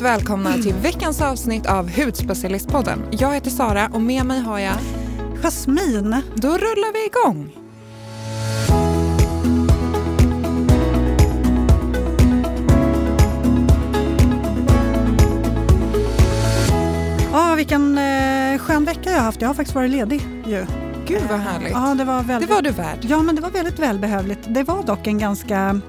varmt välkomna till veckans avsnitt av Hudspecialistpodden. Jag heter Sara och med mig har jag Jasmin. Då rullar vi igång. Ja, vilken eh, skön vecka jag har haft. Jag har faktiskt varit ledig ju. Gud vad härligt. Ja, det var väldigt... Det var du värd. Ja, men det var väldigt välbehövligt. Det var dock en ganska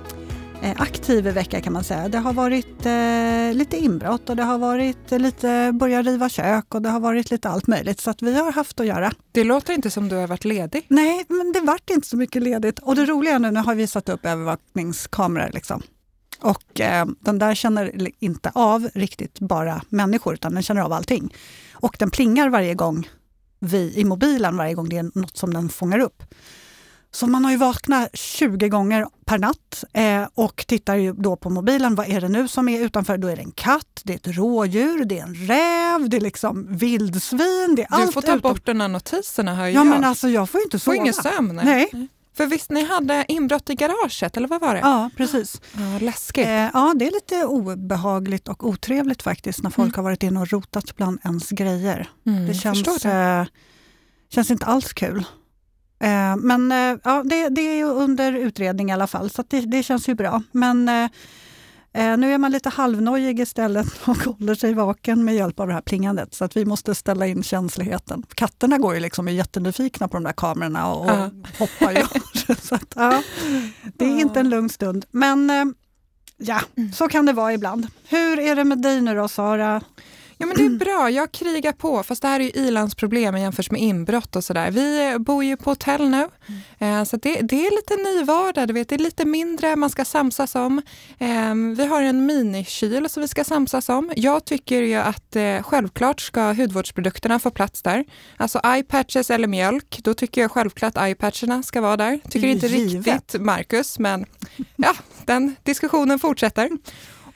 aktiv vecka kan man säga. Det har varit eh, lite inbrott och det har varit lite börja riva kök och det har varit lite allt möjligt. Så att vi har haft att göra. Det låter inte som du har varit ledig. Nej, men det vart inte så mycket ledigt. Och det roliga nu, nu har vi satt upp övervakningskameror. Liksom. Och eh, den där känner inte av riktigt bara människor, utan den känner av allting. Och den plingar varje gång vi i mobilen, varje gång det är något som den fångar upp. Så man har ju vaknat 20 gånger per natt eh, och tittar då på mobilen. Vad är det nu som är utanför? Då är det en katt, det är ett rådjur, det är en räv, det är liksom vildsvin. Det är du allt får ta utom... bort de här notiserna hör Ja, jag. men alltså jag får inte får sova. ingen sömn. Nej. För visst, ni hade inbrott i garaget, eller vad var det? Ja, precis. Ja, läskigt. Eh, ja, det är lite obehagligt och otrevligt faktiskt när folk Mm. har varit inne och rotat bland ens grejer. Mm, Det känns, det. eh, känns inte alls kul. Eh, men eh, ja, det, det är ju under utredning i alla fall, så det, det känns ju bra. Men eh, nu är man lite halvnojig istället och håller sig vaken med hjälp av det här plingandet. Så att vi måste ställa in känsligheten. Katterna går ju liksom är jättenyfikna på de där kamerorna och, Ja. hoppar ju. så att, ja, det är inte en lugn stund. Men ja, så kan det vara ibland. Hur är det med dig nu då, Sara? Ja men det är bra, jag krigar på. Fast det här är ju ilandsproblem jämfört med inbrott och sådär. Vi eh, bor ju på hotell nu. Eh, så det, det är lite ny vardag, du vet. Det är lite mindre man ska samsas om. Eh, vi har en minikyl som vi ska samsas om. Jag tycker ju att eh, självklart ska hudvårdsprodukterna få plats där. Alltså eyepatches eller mjölk, då tycker jag självklart eyepatcherna ska vara där. Tycker inte Givet. riktigt Marcus, men ja, den diskussionen fortsätter.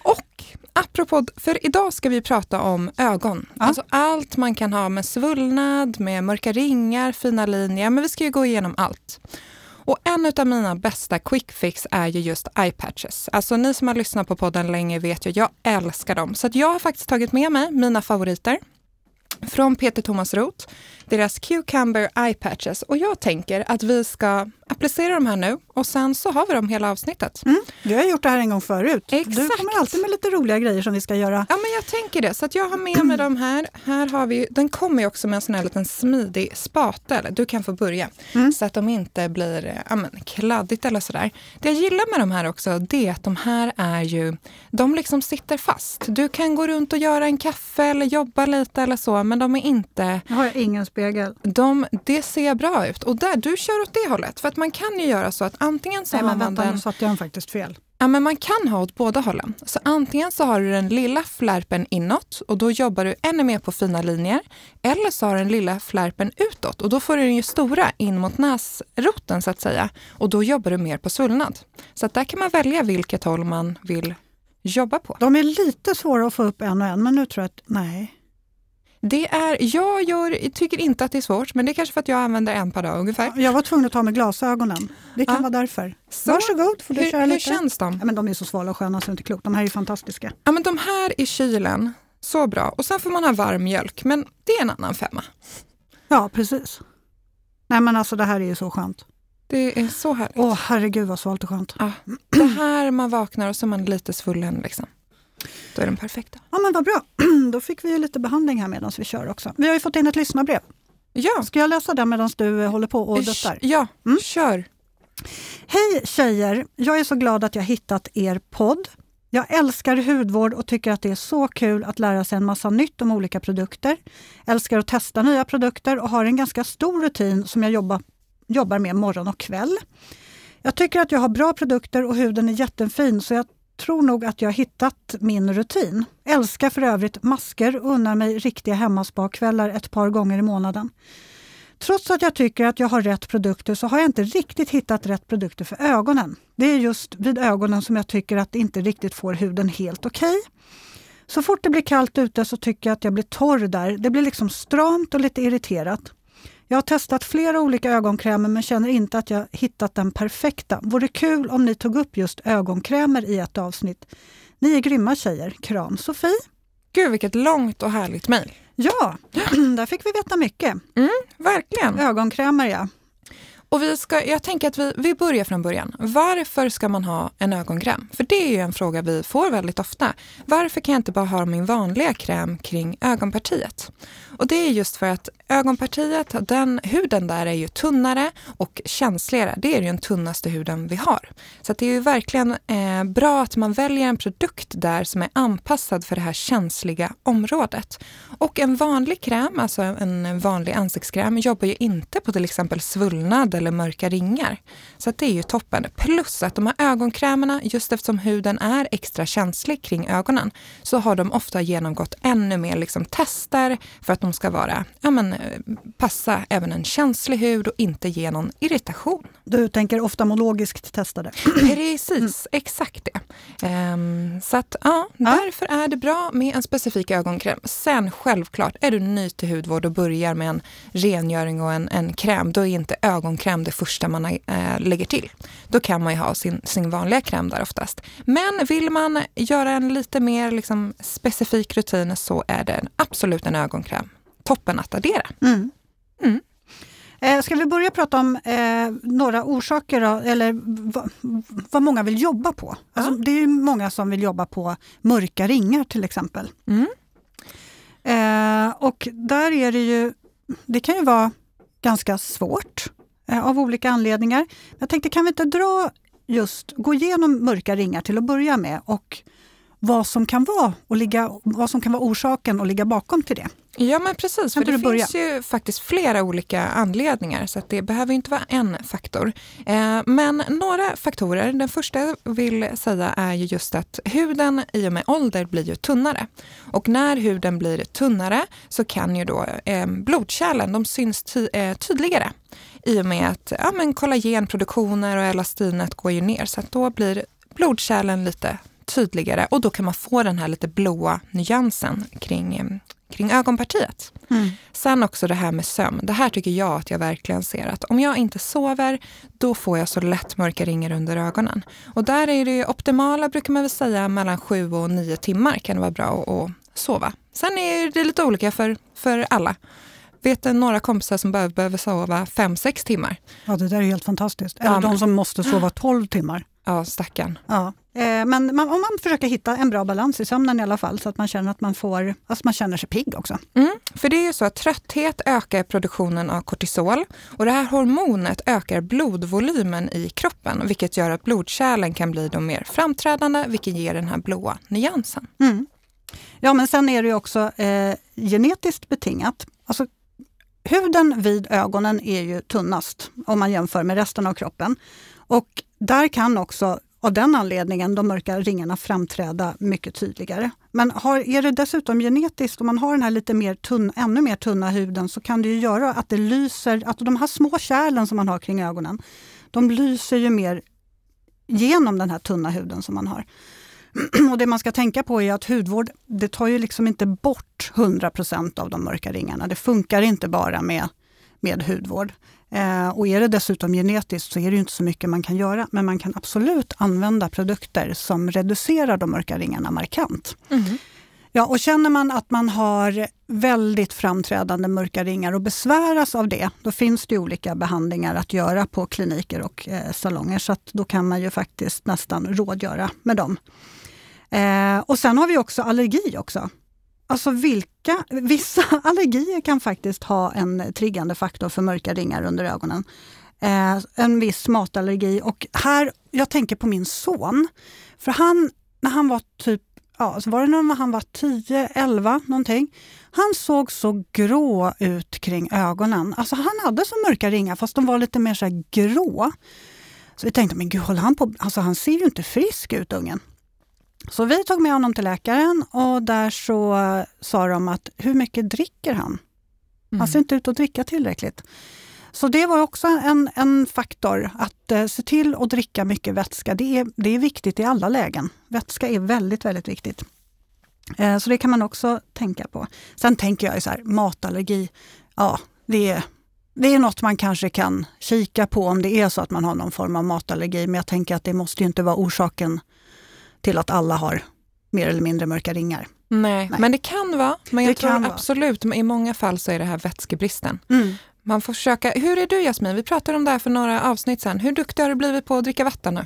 Och apropå, för idag ska vi prata om ögon. Ja. Alltså allt man kan ha med svullnad, med mörka ringar, fina linjer, men vi ska ju gå igenom allt. Och en av mina bästa quick fix är ju just eye patches. Alltså ni som har lyssnat på podden länge vet ju, jag älskar dem. Så jag har faktiskt tagit med mig mina favoriter från Peter Thomas Roth, deras Cucumber Eye Patches. Och jag tänker att vi ska applicera de här nu och sen så har vi dem hela avsnittet. Mm, vi har gjort det här en gång förut. Du Exakt. kommer alltid med lite roliga grejer som vi ska göra. Ja, men jag tänker det. Så att jag har med mig de här. Här har vi, den kommer ju också med en sån här liten smidig spatel. Du kan få börja. Mm. Så att de inte blir eh, ja, men, kladdigt eller sådär. Det jag gillar med de här också, det är att de här är ju, de liksom sitter fast. Du kan gå runt och göra en kaffe eller jobba lite eller så, men de är inte, Nu har jag ingen spegel. de, det ser bra ut. Och där, du kör åt det hållet. För att man kan ju göra så att antingen så Nej, har man vänta, den... nu satte jag den faktiskt fel. Ja, men man kan ha åt båda hållen. Så antingen så har du den lilla flärpen inåt och då jobbar du ännu mer på fina linjer. Eller så har du den lilla flärpen utåt och då får du den ju stora in mot näsroten så att säga. Och då jobbar du mer på svullnad. Så att där kan man välja vilket håll man vill jobba på. De är lite svåra att få upp en och en, men nu tror jag att nej. Det är, jag gör, tycker inte att det är svårt, men det är kanske för att jag använder en per dag ungefär. Jag var tvungen att ta med glasögonen. Det kan Ja. vara därför. Så, Varsågod, får du hur, köra hur lite. känns de? Ja, men de är så svala och sköna så det är inte klokt. De här är ju fantastiska. Ja, men de här i kylen, så bra. Och sen får man ha varm mjölk, men det är en annan femma. Ja, precis. Nej men alltså det här är ju så skönt. Det är så härligt. Åh herregud vad svalt och skönt. Ja, det här man vaknar och så är man lite svullen. Liksom. Då är den perfekta. Ja men vad bra. Då fick vi ju lite behandling här medan vi kör också. Vi har ju fått in ett lyssnarbrev. Ja, Ska jag läsa den medan du eh, håller på och duttar? ja Mm. kör. Hej tjejer! Jag är så glad att jag hittat er podd. Jag älskar hudvård och tycker att det är så kul att lära sig en massa nytt om olika produkter. Älskar att testa nya produkter och har en ganska stor rutin som jag jobbar, jobbar med morgon och kväll. Jag tycker att jag har bra produkter och huden är jättefin så jag tror nog att jag hittat min rutin. Älskar för övrigt masker och unnar mig riktiga hemmaspakvällar ett par gånger i månaden. Trots att jag tycker att jag har rätt produkter så har jag inte riktigt hittat rätt produkter för ögonen. Det är just vid ögonen som jag tycker att det inte riktigt får huden helt okej. Så fort det blir kallt ute så tycker jag att jag blir torr där. Det blir liksom stramt och lite irriterat. Jag har testat flera olika ögonkrämer men känner inte att jag hittat den perfekta. Vore kul om ni tog upp just ögonkrämer i ett avsnitt. Ni är grymma tjejer. Kram Sofie. Gud, vilket långt och härligt mejl. Ja, där fick vi veta mycket. Mm, verkligen. Ögonkrämer ja. Och vi ska, jag tänker att vi, vi börjar från början. Varför ska man ha en ögonkräm? För det är ju en fråga vi får väldigt ofta. Varför kan jag inte bara ha min vanliga kräm kring ögonpartiet? Och det är just för att ögonpartiet, den, huden där är ju tunnare och känsligare. Det är ju den tunnaste huden vi har. Så det är ju verkligen eh, bra att man väljer en produkt där som är anpassad för det här känsliga området. Och en vanlig kräm, alltså en vanlig ansiktskräm, jobbar ju inte på till exempel svullnad eller mörka ringar. Så det är ju toppen. Plus att de här ögonkrämerna, just eftersom huden är extra känslig kring ögonen, så har de ofta genomgått ännu mer liksom tester för att de ska vara, ja men, eh, passa även en känslig hud och inte ge någon irritation. Du tänker oftalmologiskt testade? Precis, mm. exakt det. Um, så att ja, ja, därför är det bra med en specifik ögonkräm. Sen självklart, är du ny till hudvård och börjar med en rengöring och en, en kräm, då är inte ögonkräm det första man äh, lägger till. Då kan man ju ha sin, sin vanliga kräm där oftast. Men vill man göra en lite mer liksom, specifik rutin så är det absolut en ögonkräm toppen att addera. Mm. Mm. Eh, ska vi börja prata om eh, några orsaker, då, eller vad många vill jobba på? Alltså, Det är många som vill jobba på mörka ringar till exempel. Mm. Eh, och där är det ju, det kan ju vara ganska svårt Eh, av olika anledningar. Jag tänkte, kan vi inte dra just, gå igenom mörka ringar till att börja med och vad som kan vara, och ligga, vad som kan vara orsaken och ligga bakom till det. Ja men precis, för det finns ju faktiskt flera olika anledningar så att det behöver inte vara en faktor. Eh, men några faktorer, den första jag vill säga är ju just att huden i och med ålder blir ju tunnare. Och när huden blir tunnare så kan ju då eh, blodkärlen, de syns ty eh, tydligare i och med att ja, men kollagenproduktioner och elastinet går ju ner så att då blir blodkärlen lite tydligare och då kan man få den här lite blåa nyansen kring, eh, kring ögonpartiet. Mm. Sen också det här med sömn. Det här tycker jag att jag verkligen ser att om jag inte sover, då får jag så lätt mörka ringar under ögonen. Och där är det optimala, brukar man väl säga, mellan sju och nio timmar kan det vara bra att sova. Sen är det lite olika för, för alla vet några kompisar som behöver, behöver sova fem sex timmar. Ja, det där är helt fantastiskt. Eller ja, de som måste sova tolv timmar. Ja, stackarn. Ja. Eh, men man, om man försöker hitta en bra balans i sömnen i alla fall, så att man känner att man får, alltså man känner sig pigg också. Mm, för det är ju så att trötthet ökar produktionen av kortisol och det här hormonet ökar blodvolymen i kroppen, vilket gör att blodkärlen kan bli de mer framträdande, vilket ger den här blåa nyansen. Mm. Ja, men sen är det ju också eh, genetiskt betingat. Alltså, huden vid ögonen är ju tunnast om man jämför med resten av kroppen. Och där kan också av den anledningen de mörka ringarna framträda mycket tydligare. Men har, är det dessutom genetiskt, om man har den här lite mer tunn, ännu mer tunna huden, så kan det ju göra att det lyser, att de här små kärlen som man har kring ögonen, de lyser ju mer genom den här tunna huden som man har. Och Det man ska tänka på är att hudvård, det tar ju liksom inte bort 100% av de mörka ringarna. Det funkar inte bara med, med hudvård. Eh, och är det dessutom genetiskt så är det inte så mycket man kan göra. Men man kan absolut använda produkter som reducerar de mörka ringarna markant. Mm. Ja, och känner man att man har väldigt framträdande mörka ringar och besväras av det, då finns det olika behandlingar att göra på kliniker och eh, salonger. Så då kan man ju faktiskt nästan rådgöra med dem. Eh, och sen har vi också allergi också. Alltså vilka, vissa allergier kan faktiskt ha en triggande faktor för mörka ringar under ögonen. Eh, en viss matallergi och här, jag tänker på min son. För han, när han var typ, ja, så var det när han var 10, 11 någonting. Han såg så grå ut kring ögonen. Alltså han hade så mörka ringar fast de var lite mer så grå. Så vi tänkte, men gud, håller han på? Alltså han ser ju inte frisk ut ungen. Så vi tog med honom till läkaren och där så sa de att hur mycket dricker han? Mm. Han ser inte ut att dricka tillräckligt. Så det var också en, en faktor, att eh, se till att dricka mycket vätska. Det är, det är viktigt i alla lägen. Vätska är väldigt, väldigt viktigt. Eh, så det kan man också tänka på. Sen tänker jag så här, matallergi, ja, det är, det är något man kanske kan kika på om det är så att man har någon form av matallergi. Men jag tänker att det måste ju inte vara orsaken till att alla har mer eller mindre mörka ringar. Nej, Nej. men det kan vara. Men jag Det tror vara. absolut, men i många fall så är det här vätskebristen. Mm. Man får försöka. Hur är du Jasmin? Vi pratade om det här för några avsnitt sedan. Hur duktig har du blivit på att dricka vatten nu?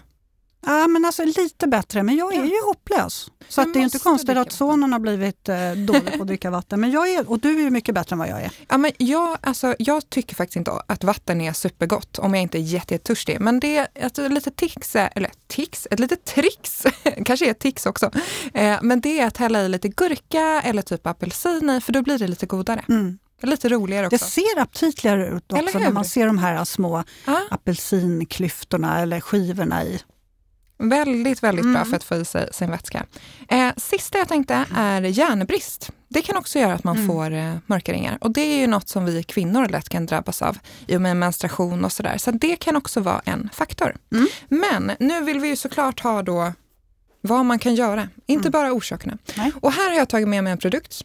Ja, men alltså lite bättre, men jag är Ja. ju hopplös. Så att det är inte konstigt att sonen har blivit eh, dålig på att dricka vatten. Men jag är, och du är ju mycket bättre än vad jag är. Ja, men jag, alltså, jag tycker faktiskt inte att vatten är supergott om jag inte är jätte- jättetörstig. Men det är ett litet tics, eller tics, ett litet trix, kanske är ett tics också. Eh, men det är att hälla i lite gurka eller typ apelsin i, för då blir det lite godare. Mm. Lite roligare Det också. ser aptitligare ut också när man ser de här små Ja, apelsinklyftorna eller skivorna i. väldigt, väldigt bra Mm. för att få i sig sin vätska. Eh, sista jag tänkte är järnbrist. Det kan också göra att man Mm. får eh, mörka ringar. Och det är ju något som vi kvinnor lätt kan drabbas av i och med menstruation och sådär. Så det kan också vara en faktor. Mm. Men nu vill vi ju såklart ha då vad man kan göra, inte Mm. bara orsakerna. Nej. Och här har jag tagit med mig en produkt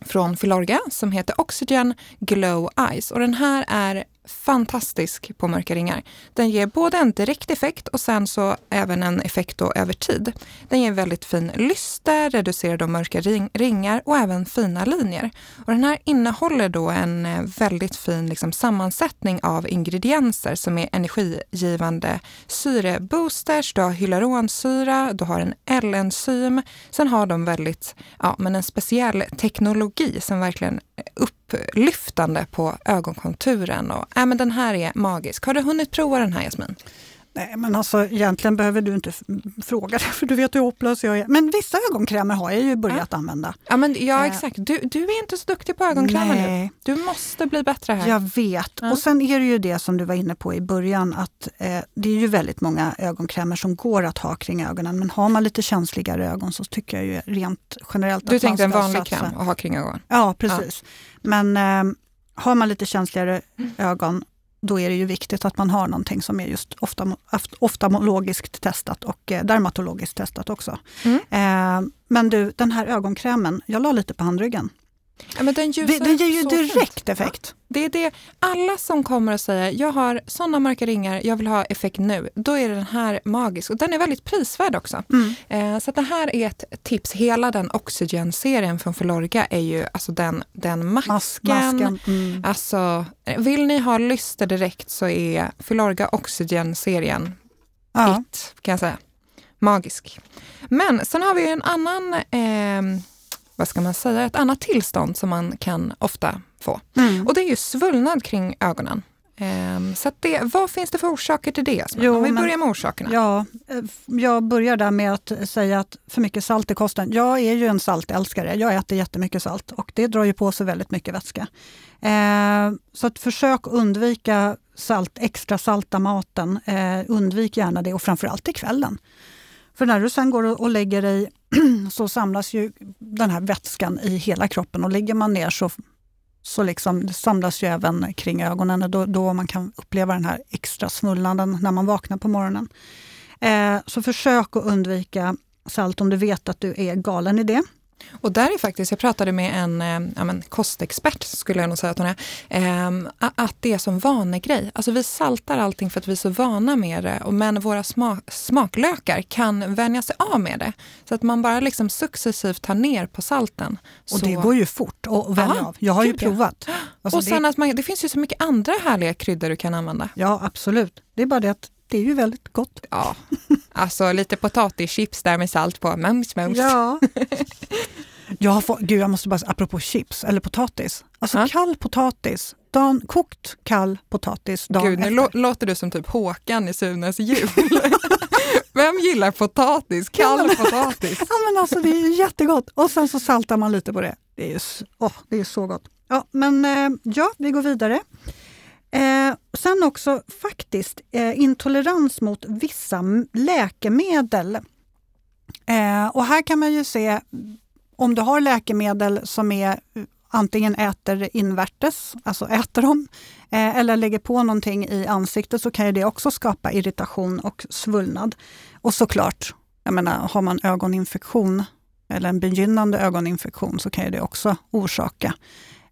från Filorga som heter Oxygen Glow Eyes. Och den här är fantastisk på mörka ringar. Den ger både en direkt effekt och sen så även en effekt då över tid. Den ger väldigt fin lyster, reducerar de mörka ring, ringar och även fina linjer. Och den här innehåller då en eh, väldigt fin liksom, sammansättning av ingredienser som är energigivande syreboosters, du har hyaluronsyra, du har en L-enzym. Sen har de väldigt, ja men en speciell teknologi som verkligen upplyftande på ögonkonturen. Och, äh, men den här är magisk. Har du hunnit prova den här Jasmin? Nej, men alltså egentligen behöver du inte fråga det, för du vet hur hopplös jag är. Men vissa ögonkrämer har jag ju börjat använda. Ja, men, ja Eh. exakt. Du, du är inte så duktig på ögonkrämer nu. Nej, Du måste bli bättre här. jag vet. Ja. Och sen är det ju det som du var inne på i början, att eh, det är ju väldigt många ögonkrämer som går att ha kring ögonen. Men har man lite känsligare ögon så tycker jag ju rent generellt Du att man tänkte en ska vanlig satsa- kräm att ha kring ögonen? Ja, precis. Men eh, har man lite känsligare Mm. ögon, då är det ju viktigt att man har någonting som är just ofta, oftalmologiskt testat och eh, dermatologiskt testat också. Mm. Eh, men du, den här ögonkrämen, jag la lite på handryggen. Ja, men den, Det, den ger ju direkt fint. effekt. Det är det. Alla som kommer och säger jag har sådana mörka ringar, jag vill ha effekt nu. Då är den här magisk. Och den är väldigt prisvärd också. Mm. Eh, så det här är ett tips. Hela den Oxygen-serien från Filorga är ju alltså den, den masken. Mas- masken. Mm. Alltså, vill ni ha lyster direkt så är Filorga Oxygen-serien Ja. it, kan jag säga. Magisk. Men sen har vi en annan, eh, vad ska man säga, ett annat tillstånd som man kan ofta få. Mm. Och det är ju svullnad kring ögonen. Ehm, så det, vad finns det för orsaker till det? Jo, Om vi men- börjar med orsakerna. Ja, eh, jag börjar där med att säga att för mycket salt i kosten. Jag är ju en saltälskare. Jag äter jättemycket salt och det drar ju på sig väldigt mycket vätska. Eh, så att försök undvika salt, extra salta maten. Eh, undvik gärna det och framförallt i kvällen. För när du sen går och lägger dig så samlas ju den här vätskan i hela kroppen och ligger man ner så, så liksom det samlas ju även kring ögonen och då, då man kan uppleva den här extra svullnaden när man vaknar på morgonen. Eh, så försök att undvika salt om du vet att du är galen i det. Och där är faktiskt, jag pratade med en eh, ja, men kostexpert, skulle jag nog säga att hon är, a- att det är som vanegrej. Alltså vi saltar allting för att vi är så vana med det, och men våra sma smaklökar kan vänja sig av med det. Så att man bara liksom successivt tar ner på salten. Och så... det går ju fort att vänja Ja, av. Jag har ju provat. Alltså och det, sen att man, det finns ju så mycket andra härliga kryddor du kan använda. ja, absolut. Det är bara det att det är ju väldigt gott. Ja, alltså lite potatischips där med salt på. Mums, mums. Ja. jag har fått, gud, jag måste bara, apropå chips eller potatis. Alltså Ja. kall potatis, dan, kokt kall potatis dagen Gud, nu efter. lå- låter du som typ Håkan i Sunes jul. Vem gillar potatis? Kall potatis. Ja, men alltså, det är jättegott. Och sen så saltar man lite på det. Det är, åh, det är så gott. Ja, men eh, ja, vi går vidare. Eh, sen också faktiskt eh, intolerans mot vissa läkemedel. Eh, och här kan man ju se om du har läkemedel som är eh, antingen äter invärtes, alltså äter dem, eh, eller lägger på någonting i ansiktet så kan ju det också skapa irritation och svullnad. Och såklart, jag menar, har man ögoninfektion eller en begynnande ögoninfektion så kan ju det också orsaka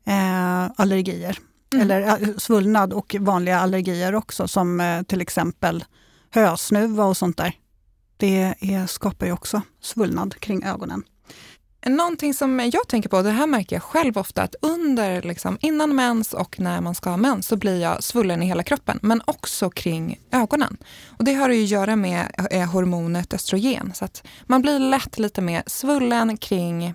eh, allergier. Mm. Eller svullnad och vanliga allergier också som eh, till exempel hösnuva och sånt där. Det är, skapar ju också svullnad kring ögonen. någonting som jag tänker på, det här märker jag själv ofta, att under, liksom, innan mens och när man ska ha mens så blir jag svullen i hela kroppen, men också kring ögonen. Och det har att göra med eh, hormonet östrogen, så att man blir lätt lite mer svullen kring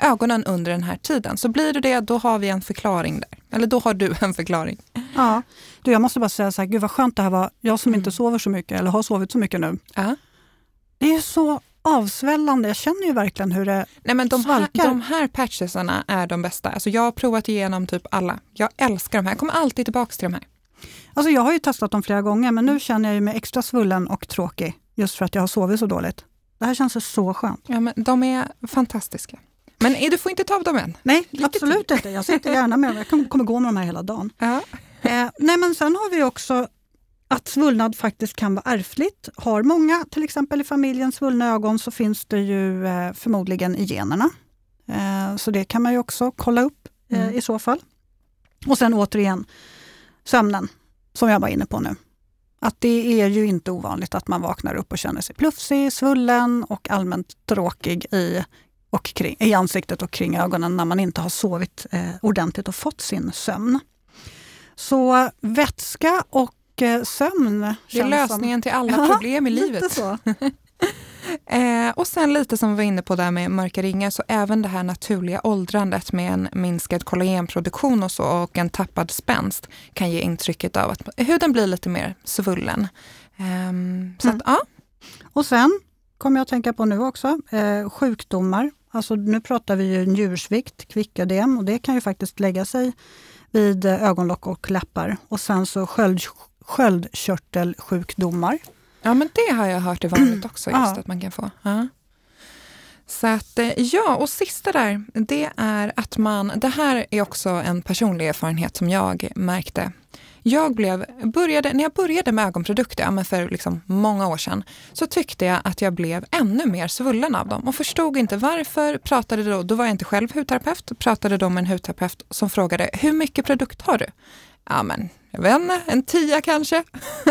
ögonen under den här tiden. Så blir det det, då har vi en förklaring där. Eller då har du en förklaring. Ja, du, jag måste bara säga så här, gud vad skönt det här var. Jag som mm. inte sover så mycket, eller har sovit så mycket nu. Ja. Det är så avsvällande. Jag känner ju verkligen hur det Nej, men de svalkar. Här, de här patchesarna är de bästa. Alltså jag har provat igenom typ alla. Jag älskar de här. Jag kommer alltid tillbaka till de här. Alltså jag har ju testat dem flera gånger, men nu känner jag mig extra svullen och tråkig just för att jag har sovit så dåligt. Det här känns så skönt. Ja, men de är fantastiska. Men du får inte ta av dem än. Nej, absolut till. inte. Jag sitter gärna med dem. Jag kommer gå med dem här hela dagen. Ja. Eh, nej, men sen har vi också att svullnad faktiskt kan vara ärftligt. Har många till exempel i familjen svullna ögon så finns det ju eh, förmodligen i generna. Eh, så det kan man ju också kolla upp eh, mm. i så fall. Och sen återigen sömnen, som jag var inne på nu. Att det är ju inte ovanligt att man vaknar upp och känner sig plufsig, svullen och allmänt tråkig i, och kring, i ansiktet och kring ögonen när man inte har sovit eh, ordentligt och fått sin sömn. Så vätska och Eh, sömn. Det är lösningen som... till alla problem i livet. eh, och sen lite som vi var inne på där med mörka ringar, så även det här naturliga åldrandet med en minskad kollagenproduktion och så och en tappad spänst kan ge intrycket av att huden blir lite mer svullen. Eh, så mm. att, ja. Och sen kommer jag att tänka på nu också, eh, sjukdomar. Alltså nu pratar vi ju njursvikt, kvicködem och det kan ju faktiskt lägga sig vid ögonlock och läppar. Och sen så sköld, sköldkörtelsjukdomar. Ja, men det har jag hört är vanligt också, just ja. att man kan få. Ja. Så att, eh, ja, och sista där, det är att man, det här är också en personlig erfarenhet som jag märkte. Jag blev, började, när jag började med ögonprodukter, men för liksom många år sedan, så tyckte jag att jag blev ännu mer svullen av dem och förstod inte varför. Pratade då, då var jag inte själv hudterapeut, pratade då med en hudterapeut som frågade, hur mycket produkt har du? Ja men jag vet inte, en tia kanske.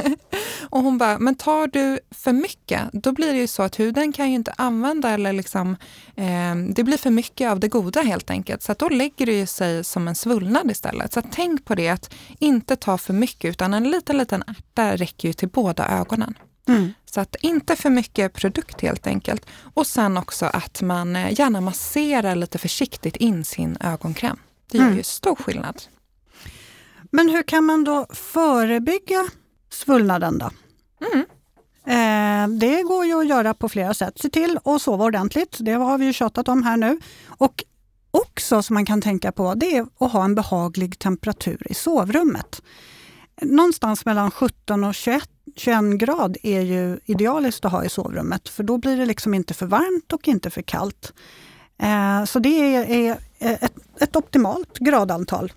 och hon bara, men tar du för mycket, då blir det ju så att huden kan ju inte använda eller liksom, eh, det blir för mycket av det goda helt enkelt. Så då lägger det ju sig som en svullnad istället. Så tänk på det, att inte ta för mycket, utan en liten, liten ärta räcker ju till båda ögonen. Mm. Så att inte för mycket produkt helt enkelt. Och sen också att man eh, gärna masserar lite försiktigt in sin ögonkräm. Det gör mm. ju stor skillnad. Men hur kan man då förebygga svullnaden då? Mm. Eh, det går ju att göra på flera sätt. Se till att sova ordentligt, det har vi ju tjatat om här nu. Och också som man kan tänka på, det är att ha en behaglig temperatur i sovrummet. Någonstans mellan 17 och 21, 21 grad är ju idealiskt att ha i sovrummet, för då blir det liksom inte för varmt och inte för kallt. Eh, så det är, ett, ett optimalt gradantal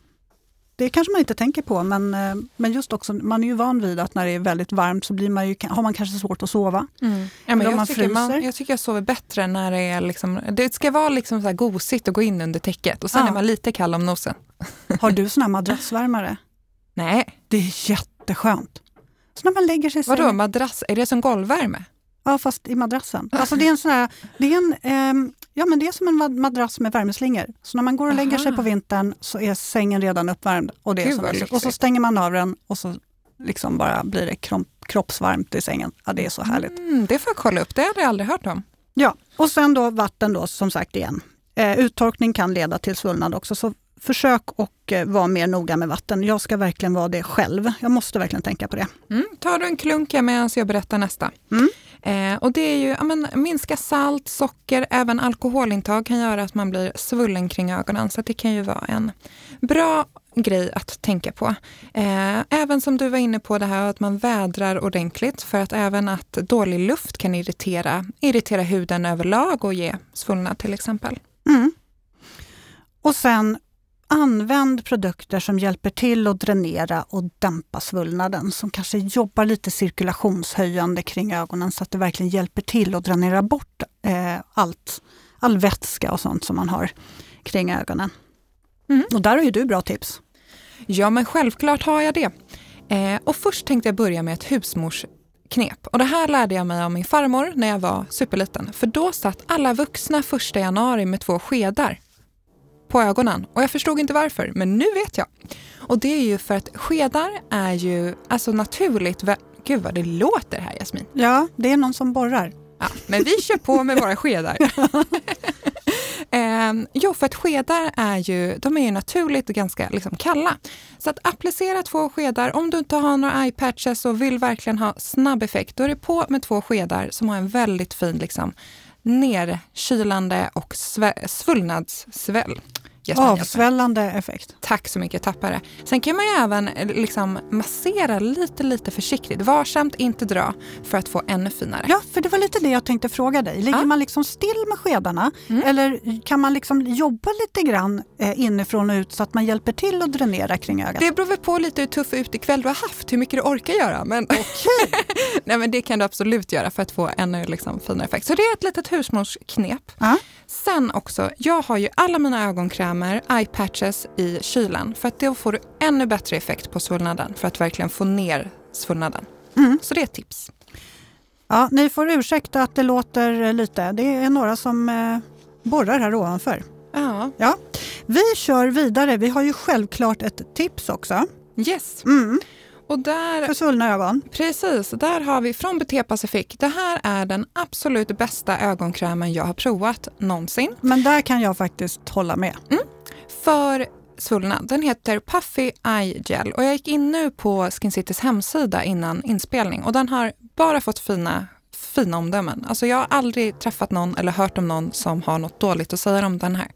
det kanske man inte tänker på, men, eh, men just också, man är ju van vid att när det är väldigt varmt så blir man ju, har man kanske svårt att sova. Mm. Ja, men jag, man tycker man, jag tycker jag sover bättre när det är liksom, det ska vara liksom så här gosigt att gå in under täcket och sen ja. är man lite kall om nosen. Har du sån här madrassvärmare? Nej. Det är jätteskönt. Så när man lägger sig Vadå madrass, är det som golvvärme? Ja, fast i madrassen. Alltså det är en sån här, det är en, eh, ja, men det är som en madrass med värmeslingor. Så när man går och lägger Aha. sig på vintern så är sängen redan uppvärmd. Och, det är så och så stänger man av den och så liksom bara blir det kropp, kroppsvarmt i sängen. Ja, det är så härligt. Mm, det får jag kolla upp, det hade jag aldrig hört om. Ja, och sen då vatten då som sagt igen. Eh, uttorkning kan leda till svullnad också, så försök och eh, vara mer noga med vatten. Jag ska verkligen vara det själv. Jag måste verkligen tänka på det. Mm, tar du en klunk medan jag berättar nästa. Mm. Eh, och det är ju, ja, men, minska salt, socker, även alkoholintag kan göra att man blir svullen kring ögonen. Så det kan ju vara en bra grej att tänka på. Eh, även som du var inne på det här att man vädrar ordentligt för att även att dålig luft kan irritera, irritera huden överlag och ge svullnad till exempel. Mm. Och sen Använd produkter som hjälper till att dränera och dämpa svullnaden, som kanske jobbar lite cirkulationshöjande kring ögonen så att det verkligen hjälper till att dränera bort eh, allt, all vätska och sånt som man har kring ögonen. Mm. Och där har ju du bra tips. Ja, men självklart har jag det. Eh, och först tänkte jag börja med ett husmors knep. Och det här lärde jag mig av min farmor när jag var superliten. För då satt alla vuxna första januari med två skedar på ögonen. Och jag förstod inte varför, men nu vet jag. Och det är ju för att skedar är ju alltså naturligt... Gud vad det låter här Jasmin. Ja, det är någon som borrar. Ja, men vi kör på med våra skedar. eh, jo, för att skedar är ju, de är ju naturligt ganska liksom kalla. Så att applicera två skedar, om du inte har några eye patches och vill verkligen ha snabb effekt, då är det på med två skedar som har en väldigt fin liksom, nerkylande och svullnadssväll. Avsvällande effekt. Tack så mycket, tappare. Sen kan man ju även eh, liksom massera lite, lite försiktigt. Varsamt, inte dra, för att få ännu finare. Ja, för det var lite det jag tänkte fråga dig. Ligger ja. man liksom still med skedarna mm. eller kan man liksom jobba lite grann eh, inifrån och ut så att man hjälper till att dränera kring ögat? Det beror väl på lite hur tuff utekväll du har haft, hur mycket du orkar göra. Men, okay. Nej, men det kan du absolut göra för att få ännu liksom finare effekt. Så det är ett litet husmorsknep. Ja. Sen också, jag har ju alla mina ögonkrämer, eye patches i kylen för att då får du ännu bättre effekt på svullnaden för att verkligen få ner svullnaden. Mm. Så det är ett tips. Ja, ni får ursäkta att det låter lite. Det är några som eh, borrar här ovanför. Ja. ja. Vi kör vidare. Vi har ju självklart ett tips också. Yes. Mm. Och där, För svullna ögon? Precis, där har vi från Buté Pacific. Det här är den absolut bästa ögonkrämen jag har provat någonsin. Men där kan jag faktiskt hålla med. Mm. För svullnad. Den heter Puffy Eye Gel och jag gick in nu på Skin Citys hemsida innan inspelning och den har bara fått fina fina omdömen. Alltså jag har aldrig träffat någon eller hört om någon som har något dåligt att säga om den här.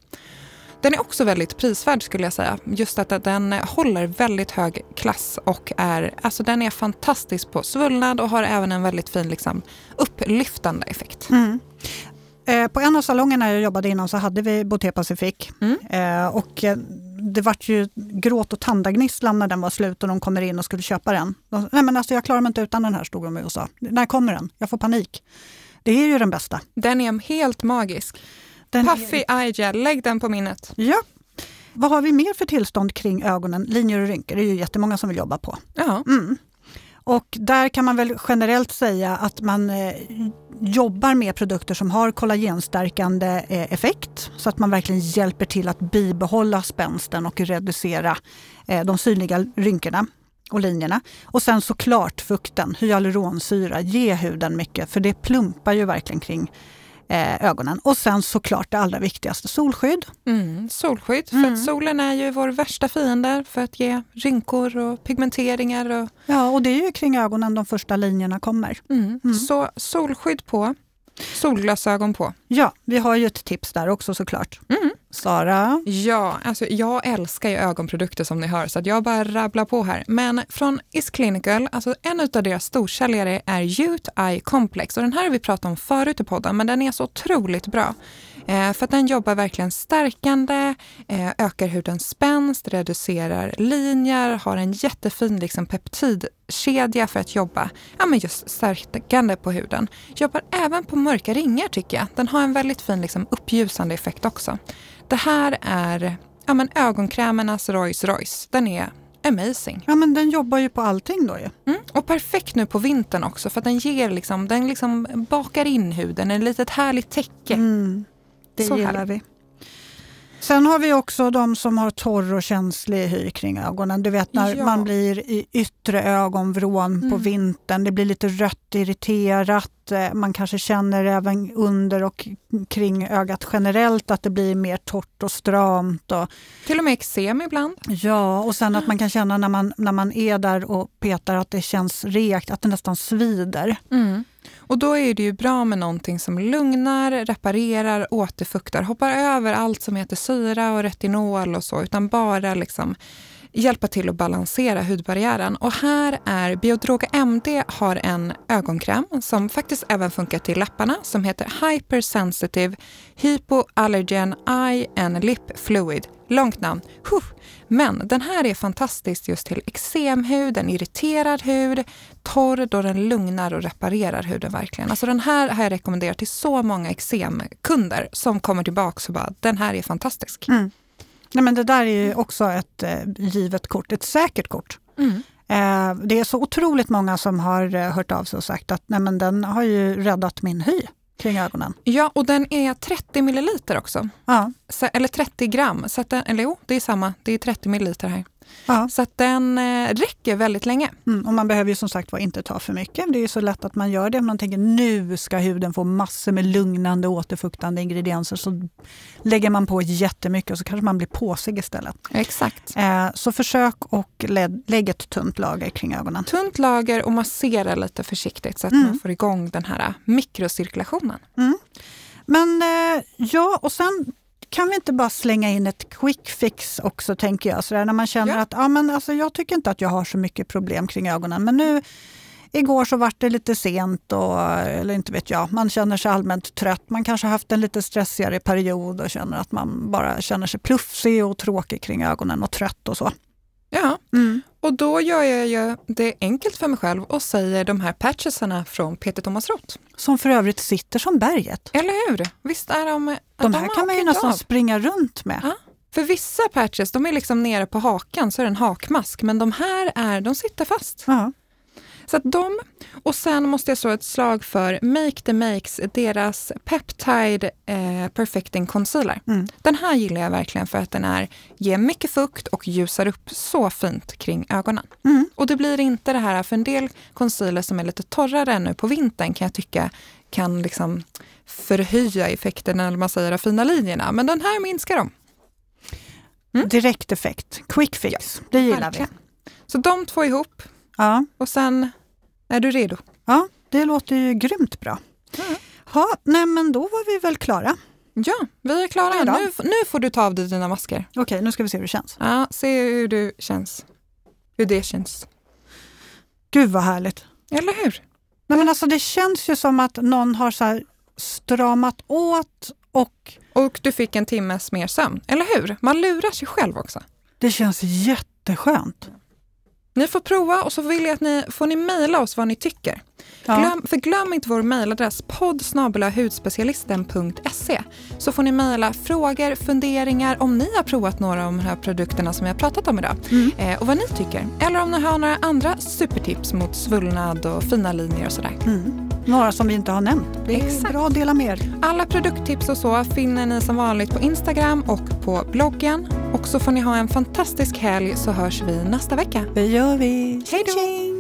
Den är också väldigt prisvärd skulle jag säga. Just att den håller väldigt hög klass och är, alltså den är fantastisk på svullnad och har även en väldigt fin liksom, upplyftande effekt. Mm. Eh, på en av salongerna jag jobbade innan så hade vi Boté Pacific. Mm. Eh, och eh, det vart ju gråt och tandagnisslan när den var slut och de kommer in och skulle köpa den. De, Nej men alltså jag klarar mig inte utan den här, stod de och sa. När kommer den? Jag får panik. Det är ju den bästa. Den är helt magisk. Den Puffy är... Eye Gel, lägg den på minnet. Ja. Vad har vi mer för tillstånd kring ögonen? Linjer och rynkor, det är ju jättemånga som vill jobba på. Ja. Mm. Och där kan man väl generellt säga att man eh, jobbar med produkter som har kollagenstärkande eh, effekt så att man verkligen hjälper till att bibehålla spänsten och reducera eh, de synliga rynkorna och linjerna. Och sen såklart fukten, hyaluronsyra, ge huden mycket för det plumpar ju verkligen kring ögonen. Och sen såklart det allra viktigaste, solskydd. Mm, solskydd, för mm. solen är ju vår värsta fiende för att ge rynkor och pigmenteringar. Och... Ja, och det är ju kring ögonen de första linjerna kommer. Mm. mm. Så solskydd på, solglasögon på. Ja, vi har ju ett tips där också såklart. Mm. Sara? Ja, alltså jag älskar ju ögonprodukter som ni hör så att jag bara rabblar på här. Men från Is Clinical, alltså en av deras storsäljare är Youth Eye Complex och den här har vi pratat om förut i podden men den är så otroligt bra. Eh, för att den jobbar verkligen stärkande, eh, ökar hudens spänst, reducerar linjer, har en jättefin liksom, peptidkedja för att jobba ja, men just stärkande på huden. Jobbar även på mörka ringar tycker jag. Den har en väldigt fin liksom, uppljusande effekt också. Det här är ja, men ögonkrämernas Rolls Royce. Den är amazing. Ja men den jobbar ju på allting då ju. Mm, och perfekt nu på vintern också för den ger liksom, den liksom bakar in huden, ett litet härligt täcke. Mm, det Så gillar härligt. vi. Sen har vi också de som har torr och känslig hy kring ögonen. Du vet när ja. man blir i yttre ögonvrån mm. på vintern. Det blir lite rött irriterat. Eh, man kanske känner även under och kring ögat generellt att det blir mer torrt och stramt. Och, Till och med eksem ibland. Ja, och sen att man kan känna när man, när man är där och petar att det känns rekt, att det nästan svider. Mm. Och då är det ju bra med någonting som lugnar, reparerar, återfuktar, hoppar över allt som heter syra och retinol och så, utan bara liksom hjälpa till att balansera hudbarriären. Och här är Biodroga MD har en ögonkräm som faktiskt även funkar till läpparna som heter Hypersensitive Hypoallergen Eye and Lip Fluid. Långt namn. Men den här är fantastisk just till eksemhud, en irriterad hud, torr då den lugnar och reparerar huden verkligen. Alltså den här har jag rekommenderat till så många eksemkunder som kommer tillbaka och bara, den här är fantastisk. Mm. Nej, men det där är ju också ett eh, givet kort, ett säkert kort. Mm. Eh, det är så otroligt många som har eh, hört av sig och sagt att Nej, men den har ju räddat min hy kring ögonen. Ja, och den är 30 milliliter också. Ja. Så, eller 30 gram. Så den, eller jo, det är samma. Det är 30 milliliter här. Ja. Så att den eh, räcker väldigt länge. Mm, och man behöver ju som sagt var inte ta för mycket. Det är ju så lätt att man gör det. Man tänker nu ska huden få massor med lugnande återfuktande ingredienser. Så lägger man på jättemycket och så kanske man blir påsig istället. Exakt. Eh, så försök och lä lägg ett tunt lager kring ögonen. Tunt lager och massera lite försiktigt så att Mm. man får igång den här mikrocirkulationen. Men eh, ja, och sen kan vi inte bara slänga in ett quick fix också tänker jag. Så där, när man känner Ja. att ja, men alltså, jag tycker inte att jag har så mycket problem kring ögonen. Men nu igår så vart det lite sent och, eller inte vet jag, man känner sig allmänt trött. Man kanske har haft en lite stressigare period och känner att man bara känner sig plufsig och tråkig kring ögonen och trött och så. Ja, och då gör jag ju det enkelt för mig själv och säger de här patchesarna från Peter Thomas Roth. Som för övrigt sitter som berget. Eller hur? Visst är de... De här kan man ju nästan av. springa runt med. Ja. För vissa patches, de är liksom nere på hakan så är det en hakmask, men de här är, de sitter fast. Ja. Så att de, och sen måste jag slå ett slag för Make the Makes, deras Peptide eh, Perfecting Concealer. Mm. Den här gillar jag verkligen för att den är, ger mycket fukt och ljusar upp så fint kring ögonen. Mm. Och det blir inte det här, för en del concealer som är lite torrare nu på vintern kan jag tycka kan liksom förhöja effekten när man säger de fina linjerna. Men den här minskar dem. Mm. Direkt effekt, quick fix, det gillar Verkligen. vi. Så de två ihop Ja. och sen är du redo. Ja, det låter ju grymt bra. Mm. Ja, nej men då var vi väl klara. Ja, vi är klara. Ja. Nu, nu får du ta av dig dina masker. Okej, nu ska vi se hur det känns. Ja, se hur du känns. Hur det känns. Gud vad härligt. Eller hur? Nej, men alltså, det känns ju som att någon har så stramat åt och Och du fick en timmes mer sömn. Eller hur? Man lurar sig själv också. det känns jätteskönt. Ni får prova och så vill jag att ni får ni mejla oss vad ni tycker. Ja. Glöm, för glöm inte vår mejladress podd hudspecialisten.se så får ni mejla frågor, funderingar om ni har provat några av de här produkterna som vi har pratat om idag Mm. eh, och vad ni tycker. Eller om ni har några andra supertips mot svullnad och fina linjer och sådär. Mm. Några som vi inte har nämnt. Det är Exakt. bra att dela med er. Alla produkttips och så finner ni som vanligt på Instagram och på bloggen. Och så får ni ha en fantastisk helg så hörs vi nästa vecka. Det gör vi. Hej då.